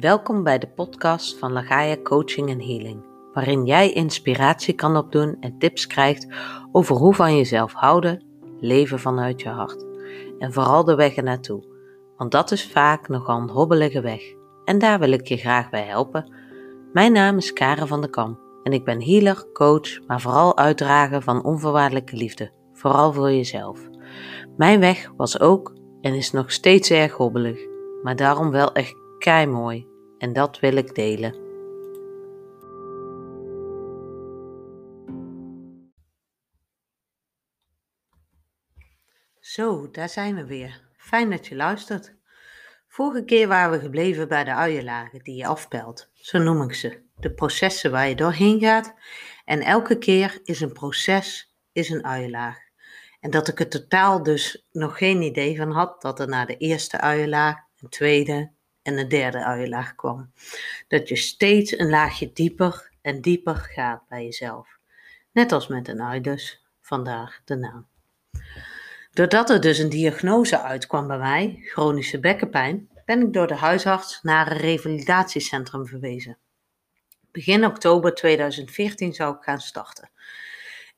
Welkom bij de podcast van Lagaia Coaching en Healing, waarin jij inspiratie kan opdoen en tips krijgt over hoe van jezelf houden, leven vanuit je hart. En vooral de weg ernaartoe, want dat is vaak nogal een hobbelige weg. En daar wil ik je graag bij helpen. Mijn naam is Karen van der Kam en ik ben healer, coach, maar vooral uitdrager van onvoorwaardelijke liefde, vooral voor jezelf. Mijn weg was ook en is nog steeds erg hobbelig, maar daarom wel echt kei mooi en dat wil ik delen. Zo, daar zijn we weer. Fijn dat je luistert. Vorige keer waren we gebleven bij de uienlagen die je afpelt. Zo noem ik ze. De processen waar je doorheen gaat. En elke keer is een proces, is een uienlaag. En dat ik er totaal dus nog geen idee van had dat er na de eerste uienlaag een tweede, en de derde uienlaag kwam. Dat je steeds een laagje dieper en dieper gaat bij jezelf. Net als met een ui dus, vandaar de naam. Doordat er dus een diagnose uitkwam bij mij, chronische bekkenpijn, ben ik door de huisarts naar een revalidatiecentrum verwezen. Begin oktober 2014 zou ik gaan starten.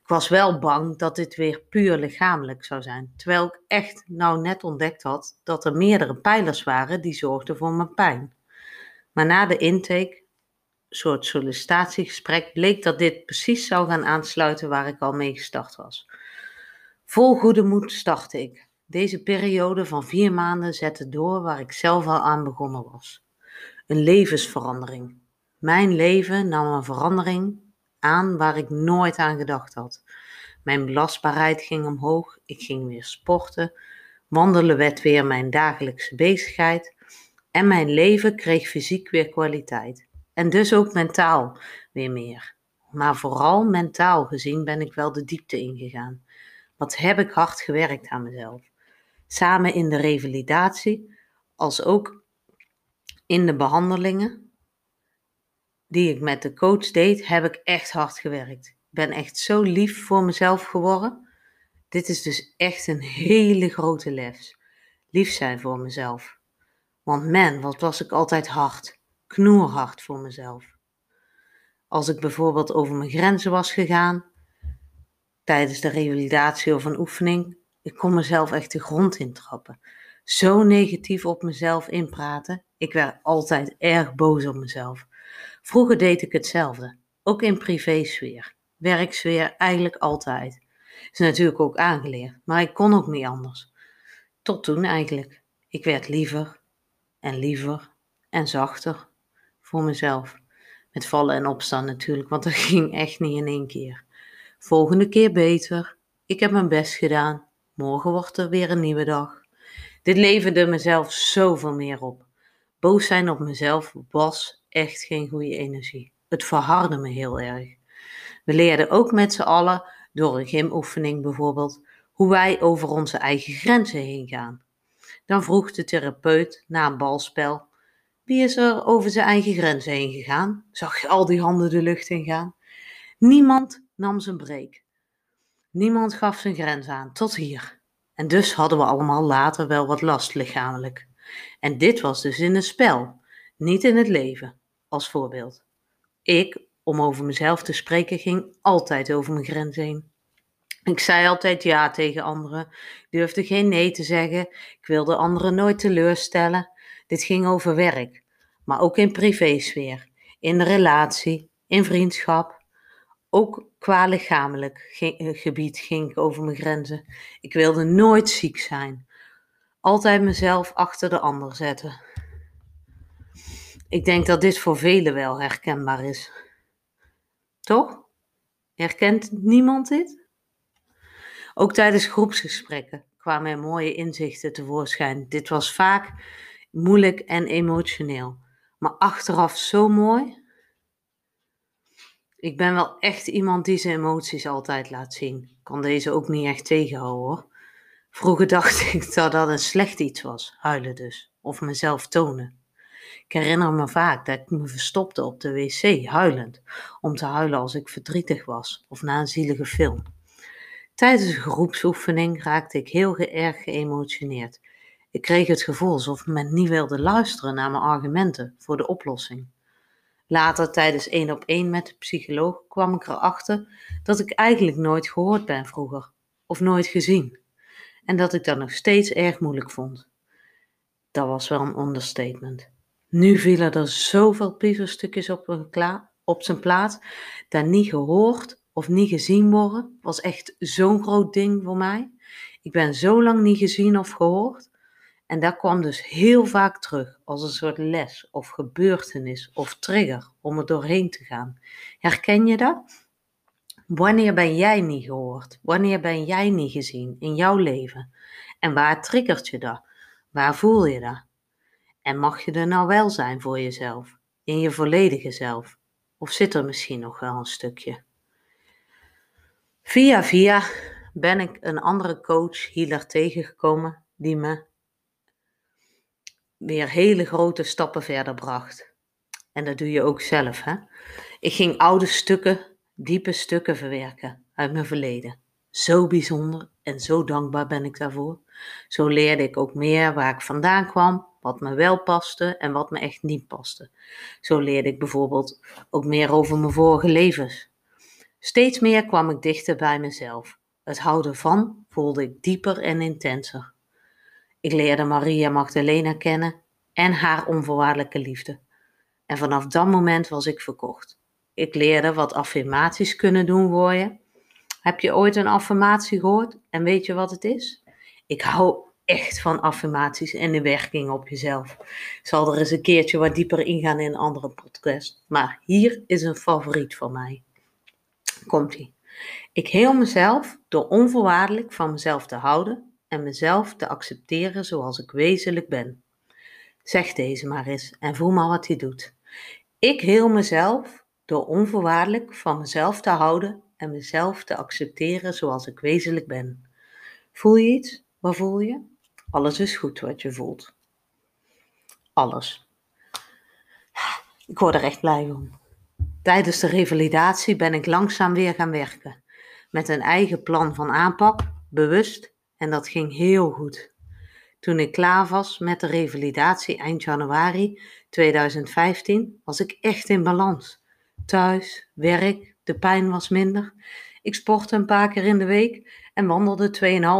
Ik was wel bang dat dit weer puur lichamelijk zou zijn, terwijl ik echt nou net ontdekt had dat er meerdere pijlers waren die zorgden voor mijn pijn. Maar na de intake, soort sollicitatiegesprek, bleek dat dit precies zou gaan aansluiten waar ik al mee gestart was. Vol goede moed startte ik. Deze periode van vier maanden zette door waar ik zelf al aan begonnen was. Een levensverandering. Mijn leven nam een verandering aan waar ik nooit aan gedacht had. Mijn belastbaarheid ging omhoog, ik ging weer sporten, wandelen werd weer mijn dagelijkse bezigheid en mijn leven kreeg fysiek weer kwaliteit. En dus ook mentaal weer meer. Maar vooral mentaal gezien ben ik wel de diepte ingegaan. Wat heb ik hard gewerkt aan mezelf. Samen in de revalidatie, als ook in de behandelingen die ik met de coach deed, heb ik echt hard gewerkt. Ik ben echt zo lief voor mezelf geworden. Dit is dus echt een hele grote les. Lief zijn voor mezelf. Want man, wat was ik altijd hard. Knoerhard voor mezelf. Als ik bijvoorbeeld over mijn grenzen was gegaan, tijdens de revalidatie of een oefening, ik kon mezelf echt de grond intrappen. Zo negatief op mezelf inpraten. Ik werd altijd erg boos op mezelf. Vroeger deed ik hetzelfde, ook in privésfeer, werksfeer eigenlijk altijd. Is natuurlijk ook aangeleerd, maar ik kon ook niet anders. Tot toen eigenlijk. Ik werd liever en liever en zachter voor mezelf. Met vallen en opstaan natuurlijk, want dat ging echt niet in één keer. Volgende keer beter. Ik heb mijn best gedaan. Morgen wordt er weer een nieuwe dag. Dit leverde mezelf zoveel meer op. Boos zijn op mezelf was echt geen goede energie. Het verhardde me heel erg. We leerden ook met z'n allen, door een gymoefening bijvoorbeeld, hoe wij over onze eigen grenzen heen gaan. Dan vroeg de therapeut na een balspel: Wie is er over zijn eigen grenzen heen gegaan? Zag je al die handen de lucht in gaan? Niemand nam zijn break. Niemand gaf zijn grens aan, tot hier. En dus hadden we allemaal later wel wat last lichamelijk. En dit was dus in een spel, niet in het leven als voorbeeld. Ik, om over mezelf te spreken, ging altijd over mijn grens heen. Ik zei altijd ja tegen anderen, durfde geen nee te zeggen, ik wilde anderen nooit teleurstellen. Dit ging over werk, maar ook in privésfeer, in de relatie, in vriendschap. Ook qua lichamelijk eh, gebied ging ik over mijn grenzen. Ik wilde nooit ziek zijn. Altijd mezelf achter de ander zetten. Ik denk dat dit voor velen wel herkenbaar is. Toch? Herkent niemand dit? Ook tijdens groepsgesprekken kwamen er mooie inzichten tevoorschijn. Dit was vaak moeilijk en emotioneel, maar achteraf zo mooi. Ik ben wel echt iemand die zijn emoties altijd laat zien. Kan deze ook niet echt tegenhouden hoor. Vroeger dacht ik dat dat een slecht iets was, huilen dus, of mezelf tonen. Ik herinner me vaak dat ik me verstopte op de wc, huilend, om te huilen als ik verdrietig was of na een zielige film. Tijdens een groepsoefening raakte ik heel erg geëmotioneerd. Ik kreeg het gevoel alsof men niet wilde luisteren naar mijn argumenten voor de oplossing. Later, tijdens één op één met de psycholoog, kwam ik erachter dat ik eigenlijk nooit gehoord ben vroeger, of nooit gezien, en dat ik dat nog steeds erg moeilijk vond. Dat was wel een understatement. Nu vielen er zoveel puzzelstukjes op, op zijn plaats, dat niet gehoord of niet gezien worden was echt zo'n groot ding voor mij. Ik ben zo lang niet gezien of gehoord. En dat kwam dus heel vaak terug als een soort les of gebeurtenis of trigger om er doorheen te gaan. Herken je dat? Wanneer ben jij niet gehoord? Wanneer ben jij niet gezien in jouw leven? En waar triggert je dat? Waar voel je dat? En mag je er nou wel zijn voor jezelf, in je volledige zelf? Of zit er misschien nog wel een stukje? Via via ben ik een andere coach healer tegengekomen die me weer hele grote stappen verder bracht. En dat doe je ook zelf. Hè? Ik ging oude stukken, diepe stukken verwerken uit mijn verleden. Zo bijzonder en zo dankbaar ben ik daarvoor. Zo leerde ik ook meer waar ik vandaan kwam, wat me wel paste en wat me echt niet paste. Zo leerde ik bijvoorbeeld ook meer over mijn vorige levens. Steeds meer kwam ik dichter bij mezelf. Het houden van voelde ik dieper en intenser. Ik leerde Maria Magdalena kennen en haar onvoorwaardelijke liefde. En vanaf dat moment was ik verkocht. Ik leerde wat affirmaties kunnen doen voor. Heb je ooit een affirmatie gehoord en weet je wat het is? Ik hou echt van affirmaties en de werking op jezelf. Ik zal er eens een keertje wat dieper ingaan in een andere podcast. Maar hier is een favoriet van mij. Komt-ie. Ik heel mezelf door onvoorwaardelijk van mezelf te houden en mezelf te accepteren zoals ik wezenlijk ben. Zeg deze maar eens en voel maar wat hij doet. Ik heel mezelf door onvoorwaardelijk van mezelf te houden en mezelf te accepteren zoals ik wezenlijk ben. Voel je iets? Wat voel je? Alles is goed wat je voelt. Alles. Ik word er echt blij van. Tijdens de revalidatie ben ik langzaam weer gaan werken. Met een eigen plan van aanpak, bewust, en dat ging heel goed. Toen ik klaar was met de revalidatie eind januari 2015, was ik echt in balans. Thuis, werk, de pijn was minder. Ik sportte een paar keer in de week en wandelde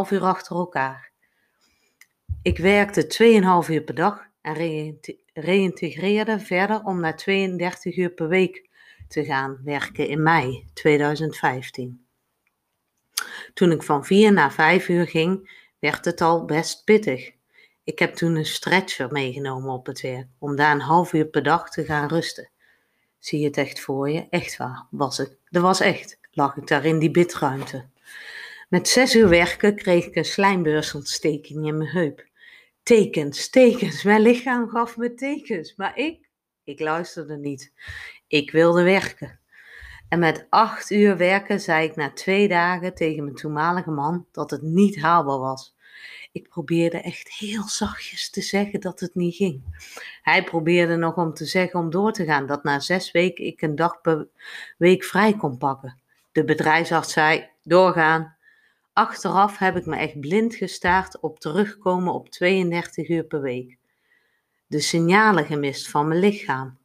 2,5 uur achter elkaar. Ik werkte 2,5 uur per dag en reïntegreerde verder om naar 32 uur per week te gaan werken in mei 2015. Toen ik van 4 naar 5 uur ging, werd het al best pittig. Ik heb toen een stretcher meegenomen op het werk, om daar een half uur per dag te gaan rusten. Zie je het echt voor je? Echt waar, was het. Dat was echt, lag ik daar in die bidruimte. Met zes uur werken kreeg ik een slijmbeursontsteking in mijn heup. Tekens, tekens, mijn lichaam gaf me tekens, maar ik, ik luisterde niet. Ik wilde werken. En met acht uur werken zei ik na twee dagen tegen mijn toenmalige man dat het niet haalbaar was. Ik probeerde echt heel zachtjes te zeggen dat het niet ging. Hij probeerde nog om te zeggen om door te gaan, dat na zes weken ik een dag per week vrij kon pakken. De bedrijfsarts zei: doorgaan. Achteraf heb ik me echt blind gestaard op terugkomen op 32 uur per week. De signalen gemist van mijn lichaam.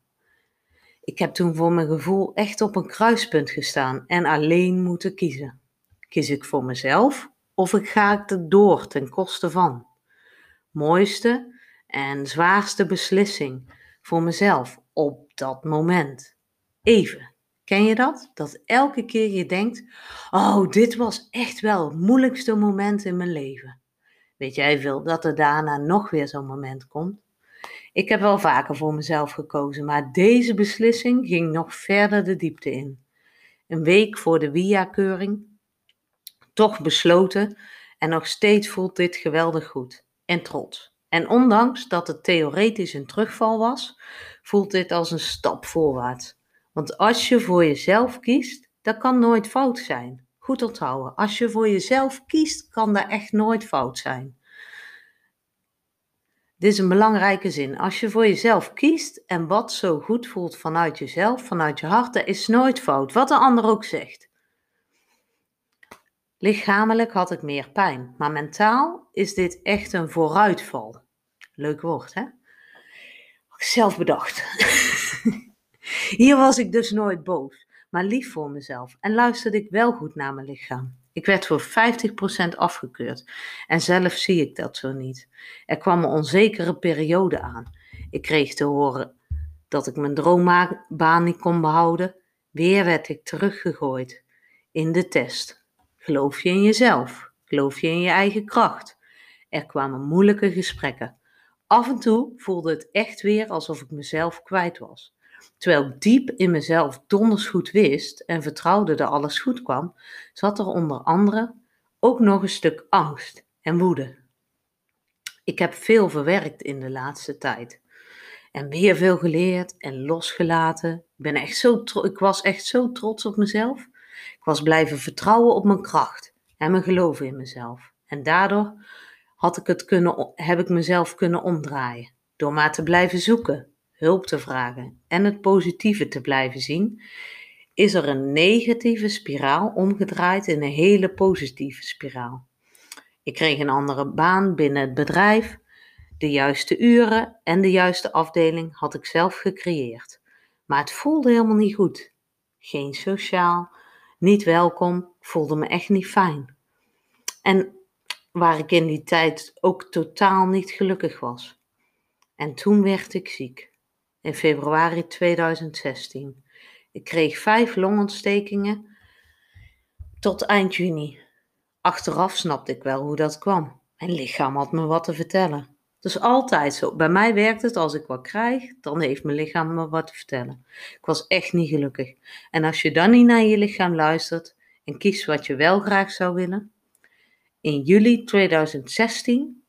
Ik heb toen voor mijn gevoel echt op een kruispunt gestaan en alleen moeten kiezen. Kies ik voor mezelf of ik ga ik er door ten koste van? Mooiste en zwaarste beslissing voor mezelf op dat moment. Even. Ken je dat? Dat elke keer je denkt: Oh, dit was echt wel het moeilijkste moment in mijn leven. Weet jij veel dat er daarna nog weer zo'n moment komt? Ik heb wel vaker voor mezelf gekozen, maar deze beslissing ging nog verder de diepte in. Een week voor de WIA-keuring, toch besloten en nog steeds voelt dit geweldig goed en trots. En ondanks dat het theoretisch een terugval was, voelt dit als een stap voorwaarts. Want als je voor jezelf kiest, dat kan nooit fout zijn. Goed onthouden, als je voor jezelf kiest, kan dat echt nooit fout zijn. Dit is een belangrijke zin. Als je voor jezelf kiest en wat zo goed voelt vanuit jezelf, vanuit je hart, dat is nooit fout, wat de ander ook zegt. Lichamelijk had ik meer pijn, maar mentaal is dit echt een vooruitval. Leuk woord, hè? Zelf bedacht. Hier was ik dus nooit boos, maar lief voor mezelf en luisterde ik wel goed naar mijn lichaam. Ik werd voor 50% afgekeurd en zelf zie ik dat zo niet. Er kwam een onzekere periode aan. Ik kreeg te horen dat ik mijn droombaan niet kon behouden. Weer werd ik teruggegooid in de test. Geloof je in jezelf? Geloof je in je eigen kracht? Er kwamen moeilijke gesprekken. Af en toe voelde het echt weer alsof ik mezelf kwijt was. Terwijl diep in mezelf donders goed wist en vertrouwde dat alles goed kwam, zat er onder andere ook nog een stuk angst en woede. Ik heb veel verwerkt in de laatste tijd. En weer veel geleerd en losgelaten. Ik, ben echt zo ik was echt zo trots op mezelf. Ik was blijven vertrouwen op mijn kracht en mijn geloof in mezelf. En daardoor had ik het kunnen, heb ik mezelf kunnen omdraaien. Door maar te blijven zoeken, hulp te vragen en het positieve te blijven zien, is er een negatieve spiraal omgedraaid in een hele positieve spiraal. Ik kreeg een andere baan binnen het bedrijf. De juiste uren en de juiste afdeling had ik zelf gecreëerd. Maar het voelde helemaal niet goed. Geen sociaal, niet welkom, voelde me echt niet fijn. En waar ik in die tijd ook totaal niet gelukkig was. En toen werd ik ziek in februari 2016. Ik kreeg vijf longontstekingen tot eind juni. Achteraf snapte ik wel hoe dat kwam. Mijn lichaam had me wat te vertellen. Is altijd zo. Bij mij werkt het als ik wat krijg, dan heeft mijn lichaam me wat te vertellen. Ik was echt niet gelukkig. En als je dan niet naar je lichaam luistert en kiest wat je wel graag zou willen. In juli 2016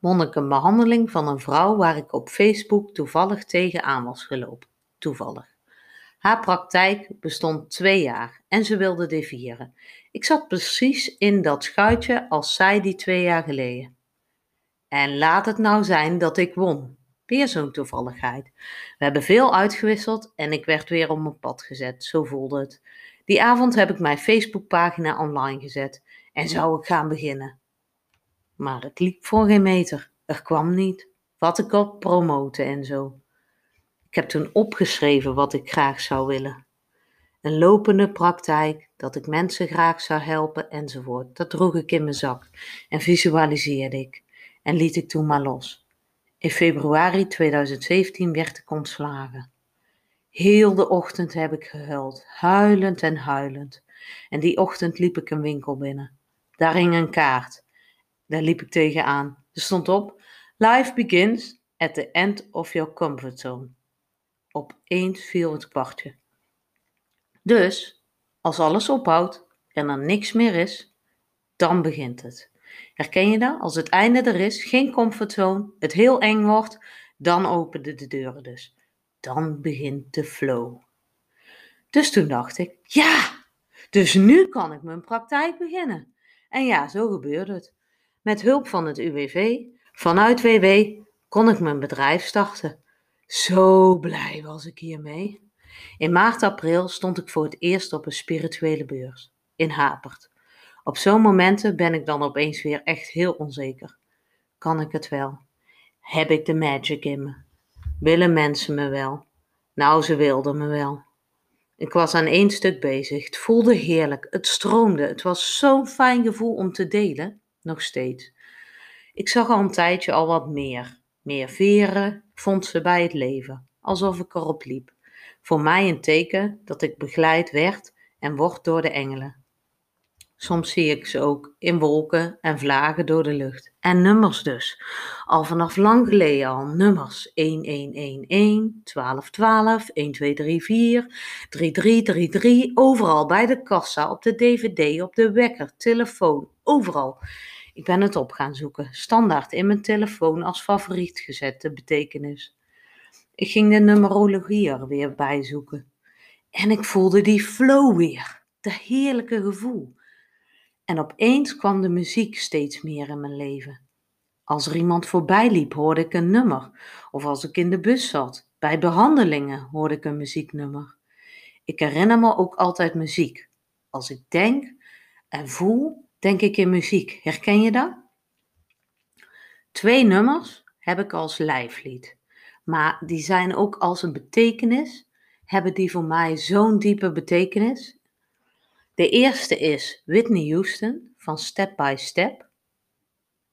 won ik een behandeling van een vrouw waar ik op Facebook toevallig tegenaan was gelopen. Toevallig. Haar praktijk bestond twee jaar en ze wilde dit vieren. Ik zat precies in dat schuitje als zij die twee jaar geleden. En laat het nou zijn dat ik won. Weer zo'n toevalligheid. We hebben veel uitgewisseld en ik werd weer op mijn pad gezet. Zo voelde het. Die avond heb ik mijn Facebookpagina online gezet en zou ik gaan beginnen. Maar het liep voor geen meter. Er kwam niet. Wat ik op promoten en zo. Ik heb toen opgeschreven wat ik graag zou willen. Een lopende praktijk, dat ik mensen graag zou helpen enzovoort. Dat droeg ik in mijn zak en visualiseerde ik en liet ik toen maar los. In februari 2017 werd ik ontslagen. Heel de ochtend heb ik gehuild, huilend en huilend. En die ochtend liep ik een winkel binnen. Daar hing een kaart daar liep ik tegenaan. Er stond op: Life begins at the end of your comfort zone. Opeens viel het kwartje. Dus, als alles ophoudt en er niks meer is, dan begint het. Herken je dat? Als het einde er is, geen comfortzone, het heel eng wordt, dan openen de deuren dus. Dan begint de flow. Dus toen dacht ik, ja, dus nu kan ik mijn praktijk beginnen. En ja, zo gebeurde het. Met hulp van het UWV, vanuit WW, kon ik mijn bedrijf starten. Zo blij was ik hiermee. In maart, april stond ik voor het eerst op een spirituele beurs in Hapert. Op zo'n momenten ben ik dan opeens weer echt heel onzeker. Kan ik het wel? Heb ik de magic in me? Willen mensen me wel? Nou, ze wilden me wel. Ik was aan één stuk bezig. Het voelde heerlijk. Het stroomde. Het was zo'n fijn gevoel om te delen nog steeds. Ik zag al een tijdje al wat meer. Meer veren vond ze bij het leven, alsof ik erop liep. Voor mij een teken dat ik begeleid werd en word door de engelen. Soms zie ik ze ook in wolken en vlagen door de lucht. En nummers dus. Al vanaf lang geleden al nummers. 1111, 1212, 1234, 3333. Overal bij de kassa, op de dvd, op de wekker, telefoon, overal. Ik ben het op gaan zoeken. Standaard in mijn telefoon als favoriet gezet, de betekenis. Ik ging de numerologie er weer bij zoeken. En ik voelde die flow weer. Dat heerlijke gevoel. En opeens kwam de muziek steeds meer in mijn leven. Als er iemand voorbij liep, hoorde ik een nummer. Of als ik in de bus zat, bij behandelingen, hoorde ik een muzieknummer. Ik herinner me ook altijd muziek. Als ik denk en voel, denk ik in muziek. Herken je dat? Twee nummers heb ik als lijflied. Maar die zijn ook als een betekenis, hebben die voor mij zo'n diepe betekenis. De eerste is Whitney Houston van Step by Step.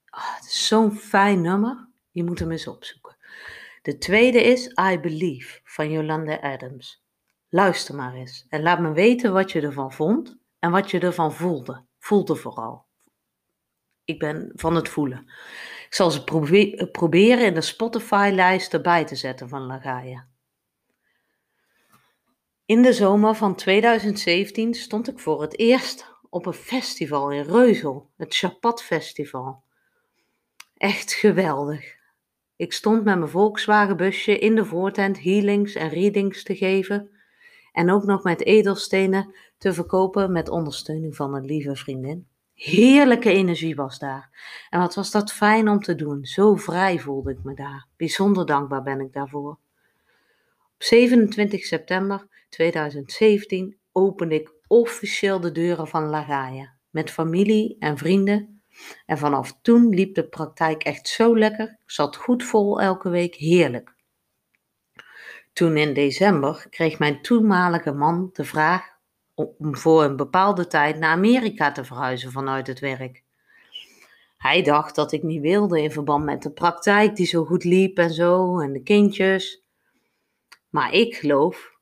Oh, zo'n fijn nummer. Je moet hem eens opzoeken. De tweede is I Believe van Yolanda Adams. Luister maar eens en laat me weten wat je ervan vond en wat je ervan voelde. Voelde vooral. Ik ben van het voelen. Ik zal ze proberen in de Spotify-lijst erbij te zetten van Lagaia. In de zomer van 2017 stond ik voor het eerst op een festival in Reuzel, het Chapat Festival. Echt geweldig. Ik stond met mijn Volkswagen busje in de voortent healings en readings te geven en ook nog met edelstenen te verkopen met ondersteuning van een lieve vriendin. Heerlijke energie was daar. En wat was dat fijn om te doen. Zo vrij voelde ik me daar. Bijzonder dankbaar ben ik daarvoor. Op 27 september 2017 opende ik officieel de deuren van Lagaia met familie en vrienden. En vanaf toen liep de praktijk echt zo lekker. Ik zat goed vol elke week. Heerlijk. Toen in december kreeg mijn toenmalige man de vraag om voor een bepaalde tijd naar Amerika te verhuizen vanuit het werk. Hij dacht dat ik niet wilde in verband met de praktijk die zo goed liep en zo en de kindjes. Maar ik geloof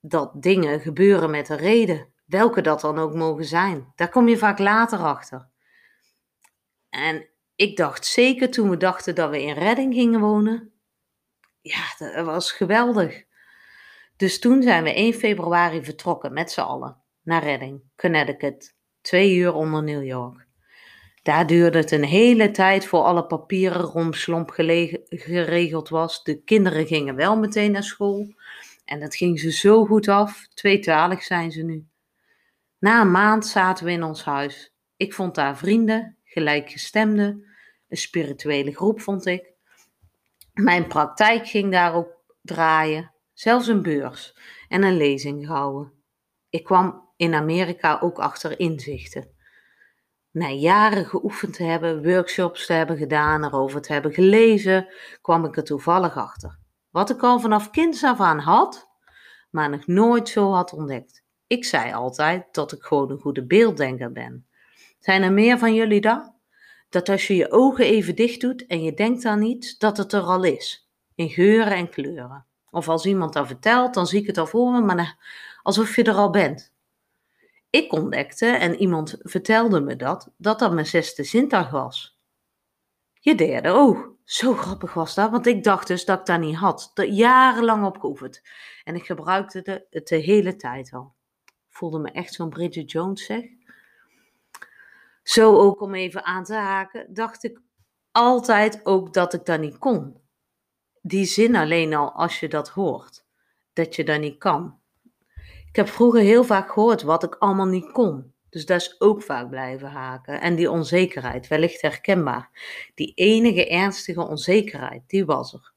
dat dingen gebeuren met een reden, welke dat dan ook mogen zijn. Daar kom je vaak later achter. En ik dacht zeker toen we dachten dat we in redding gingen wonen. Ja, dat was geweldig. Dus toen zijn we 1 februari vertrokken met z'n allen naar Redding, Connecticut, twee uur onder New York. Daar duurde het een hele tijd voor alle papieren romslomp geregeld was. De kinderen gingen wel meteen naar school en dat ging ze zo goed af. Tweetalig zijn ze nu. Na een maand zaten we in ons huis. Ik vond daar vrienden, gelijkgestemden, een spirituele groep vond ik. Mijn praktijk ging daarop draaien zelfs een beurs en een lezing gehouden. Ik kwam in Amerika ook achter inzichten. Na jaren geoefend te hebben, workshops te hebben gedaan, erover te hebben gelezen, kwam ik er toevallig achter. Wat ik al vanaf kinds af aan had, maar nog nooit zo had ontdekt. Ik zei altijd dat ik gewoon een goede beelddenker ben. Zijn er meer van jullie dan? Dat als je je ogen even dicht doet en je denkt aan iets, dat het er al is. In geuren en kleuren. Of als iemand dat vertelt, dan zie ik het al voor me, maar alsof je er al bent. Ik ontdekte, en iemand vertelde me dat, dat dat mijn zesde zintuig was. Je derde oog. Zo grappig was dat, want ik dacht dus dat ik dat niet had. Dat jarenlang opgeoefend. En ik gebruikte het de hele tijd al. voelde me echt zo'n Bridget Jones zeg. Zo ook om even aan te haken, dacht ik altijd ook dat ik dat niet kon die zin alleen al, als je dat hoort, dat je dat niet kan. Ik heb vroeger heel vaak gehoord wat ik allemaal niet kon. Dus dat is ook vaak blijven haken. En die onzekerheid, wellicht herkenbaar. Die enige ernstige onzekerheid, die was er.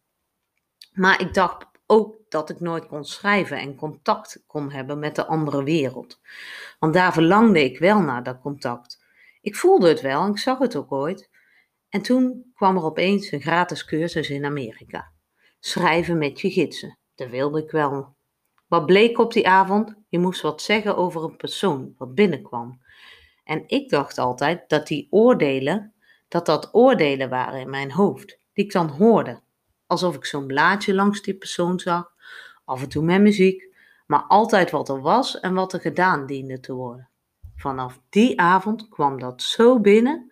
Maar ik dacht ook dat ik nooit kon schrijven en contact kon hebben met de andere wereld. Want daar verlangde ik wel naar dat contact. Ik voelde het wel en ik zag het ook ooit. En toen kwam er opeens een gratis cursus in Amerika. Schrijven met je gidsen. Dat wilde ik wel. Wat bleek op die avond? Je moest wat zeggen over een persoon wat binnenkwam. En ik dacht altijd dat die oordelen, dat dat oordelen waren in mijn hoofd, die ik dan hoorde. Alsof ik zo'n blaadje langs die persoon zag, af en toe met muziek, maar altijd wat er was en wat er gedaan diende te worden. Vanaf die avond kwam dat zo binnen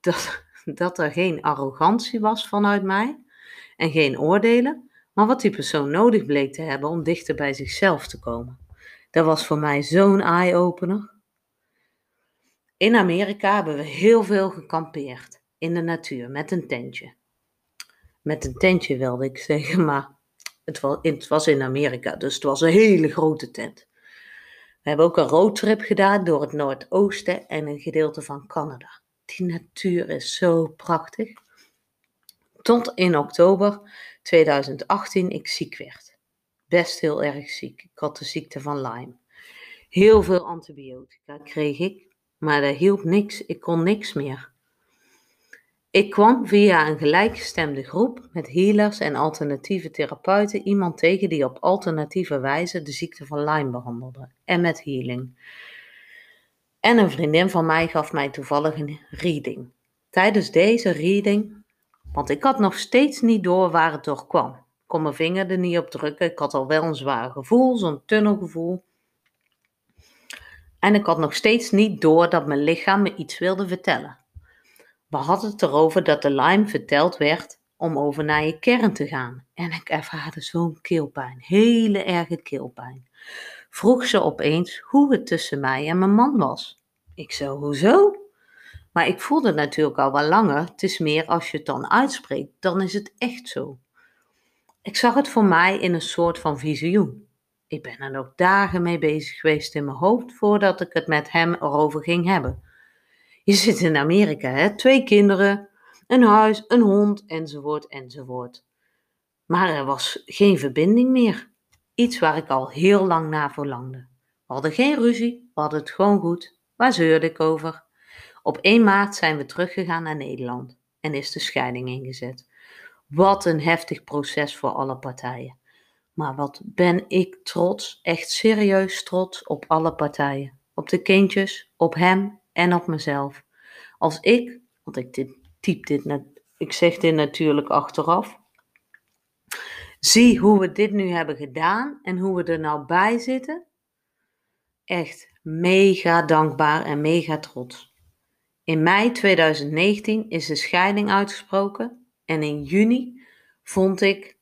dat, dat er geen arrogantie was vanuit mij, en geen oordelen, maar wat die persoon nodig bleek te hebben om dichter bij zichzelf te komen. Dat was voor mij zo'n eye-opener. In Amerika hebben we heel veel gekampeerd in de natuur met een tentje. Met een tentje wilde ik zeggen, maar het was, het was in Amerika, dus het was een hele grote tent. We hebben ook een roadtrip gedaan door het Noordoosten en een gedeelte van Canada. Die natuur is zo prachtig. Tot in oktober 2018 ik ziek werd. Best heel erg ziek. Ik had de ziekte van Lyme. Heel veel antibiotica kreeg ik, maar dat hielp niks. Ik kon niks meer. Ik kwam via een gelijkgestemde groep met healers en alternatieve therapeuten iemand tegen die op alternatieve wijze de ziekte van Lyme behandelde en met healing. En een vriendin van mij gaf mij toevallig een reading. Tijdens deze reading, want ik had nog steeds niet door waar het door kwam. Ik kon mijn vinger er niet op drukken. Ik had al wel een zwaar gevoel, zo'n tunnelgevoel. En ik had nog steeds niet door dat mijn lichaam me iets wilde vertellen. We hadden het erover dat de Lyme verteld werd om over naar je kern te gaan. En ik ervaarde zo'n keelpijn, hele erge keelpijn. Vroeg ze opeens hoe het tussen mij en mijn man was. Ik zo, hoezo? Maar ik voelde natuurlijk al wel langer. Het is meer als je het dan uitspreekt, dan is het echt zo. Ik zag het voor mij in een soort van visioen. Ik ben er ook dagen mee bezig geweest in mijn hoofd voordat ik het met hem erover ging hebben. Je zit in Amerika, hè? Twee kinderen, een huis, een hond, enzovoort, enzovoort. Maar er was geen verbinding meer. Iets waar ik al heel lang naar verlangde. We hadden geen ruzie, we hadden het gewoon goed. Waar zeurde ik over? Op 1 maart zijn we teruggegaan naar Nederland en is de scheiding ingezet. Wat een heftig proces voor alle partijen. Maar wat ben ik trots, echt serieus trots op alle partijen. Op de kindjes, op hem en op mezelf. Als ik, want ik typ dit net, ik zeg dit natuurlijk achteraf, zie hoe we dit nu hebben gedaan en hoe we er nou bij zitten, echt mega dankbaar en mega trots. In mei 2019 is de scheiding uitgesproken en in juni vond ik,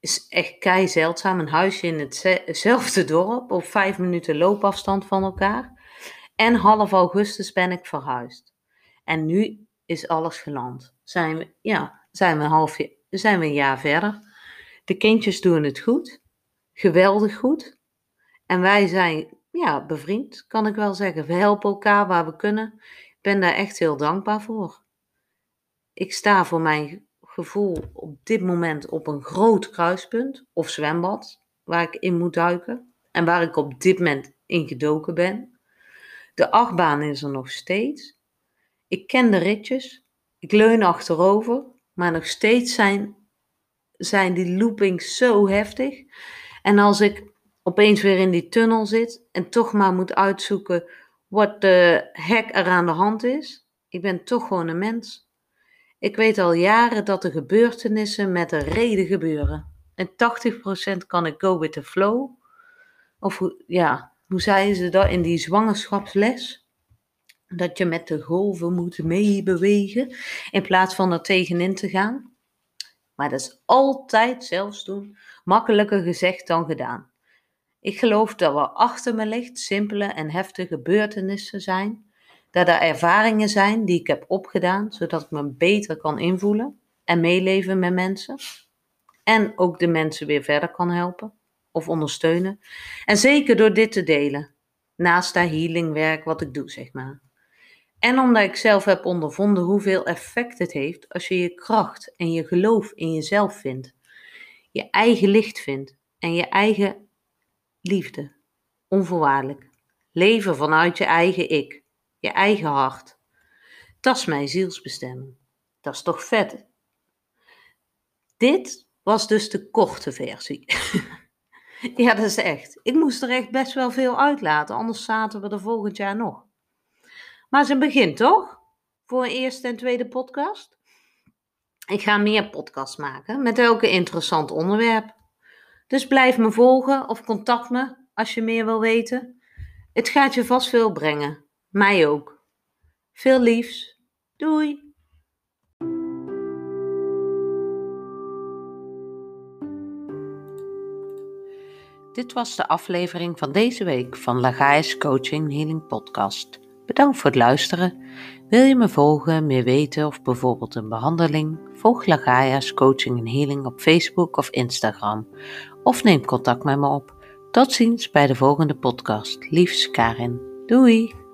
is echt kei zeldzaam, een huisje in hetzelfde dorp op vijf minuten loopafstand van elkaar. En half augustus ben ik verhuisd. En nu is alles geland. Zijn we, ja, zijn we, een half, zijn we een jaar verder. De kindjes doen het goed. Geweldig goed. En wij zijn ja, bevriend, kan ik wel zeggen. We helpen elkaar waar we kunnen. Ben daar echt heel dankbaar voor. Ik sta voor mijn gevoel op dit moment op een groot kruispunt of zwembad waar ik in moet duiken en waar ik op dit moment in gedoken ben. De achtbaan is er nog steeds. Ik ken de ritjes. Ik leun achterover, maar nog steeds zijn, zijn die loopings zo heftig. En als ik opeens weer in die tunnel zit en toch maar moet uitzoeken wat de hek er aan de hand is, ik ben toch gewoon een mens. Ik weet al jaren dat de gebeurtenissen met een reden gebeuren. En 80% kan ik go with the flow. Of ja, hoe zeiden ze dat in die zwangerschapsles? Dat je met de golven moet meebewegen in plaats van er tegenin te gaan. Maar dat is altijd zelfs doen makkelijker gezegd dan gedaan. Ik geloof dat wat achter me ligt simpele en heftige gebeurtenissen zijn. Dat er ervaringen zijn die ik heb opgedaan, zodat ik me beter kan invoelen en meeleven met mensen. En ook de mensen weer verder kan helpen of ondersteunen. En zeker door dit te delen, naast dat healingwerk wat ik doe, zeg maar. En omdat ik zelf heb ondervonden hoeveel effect het heeft als je je kracht en je geloof in jezelf vindt. Je eigen licht vindt en je eigen liefde, onvoorwaardelijk. Leven vanuit je eigen ik, je eigen hart. Dat is mijn zielsbestemming. Dat is toch vet? Dit was dus de korte versie. ja, dat is echt. Ik moest er echt best wel veel uitlaten, anders zaten we er volgend jaar nog. Maar het is een begin, toch? Voor een eerste en tweede podcast. Ik ga meer podcasts maken met elke interessant onderwerp. Dus blijf me volgen of contact me als je meer wil weten. Het gaat je vast veel brengen. Mij ook. Veel liefs. Doei. Dit was de aflevering van deze week van Lagais Coaching Healing Podcast. Bedankt voor het luisteren. Wil je me volgen, meer weten of bijvoorbeeld een behandeling? Volg Lagaia's Coaching en Healing op Facebook of Instagram of neem contact met me op. Tot ziens bij de volgende podcast. Liefs Karin. Doei!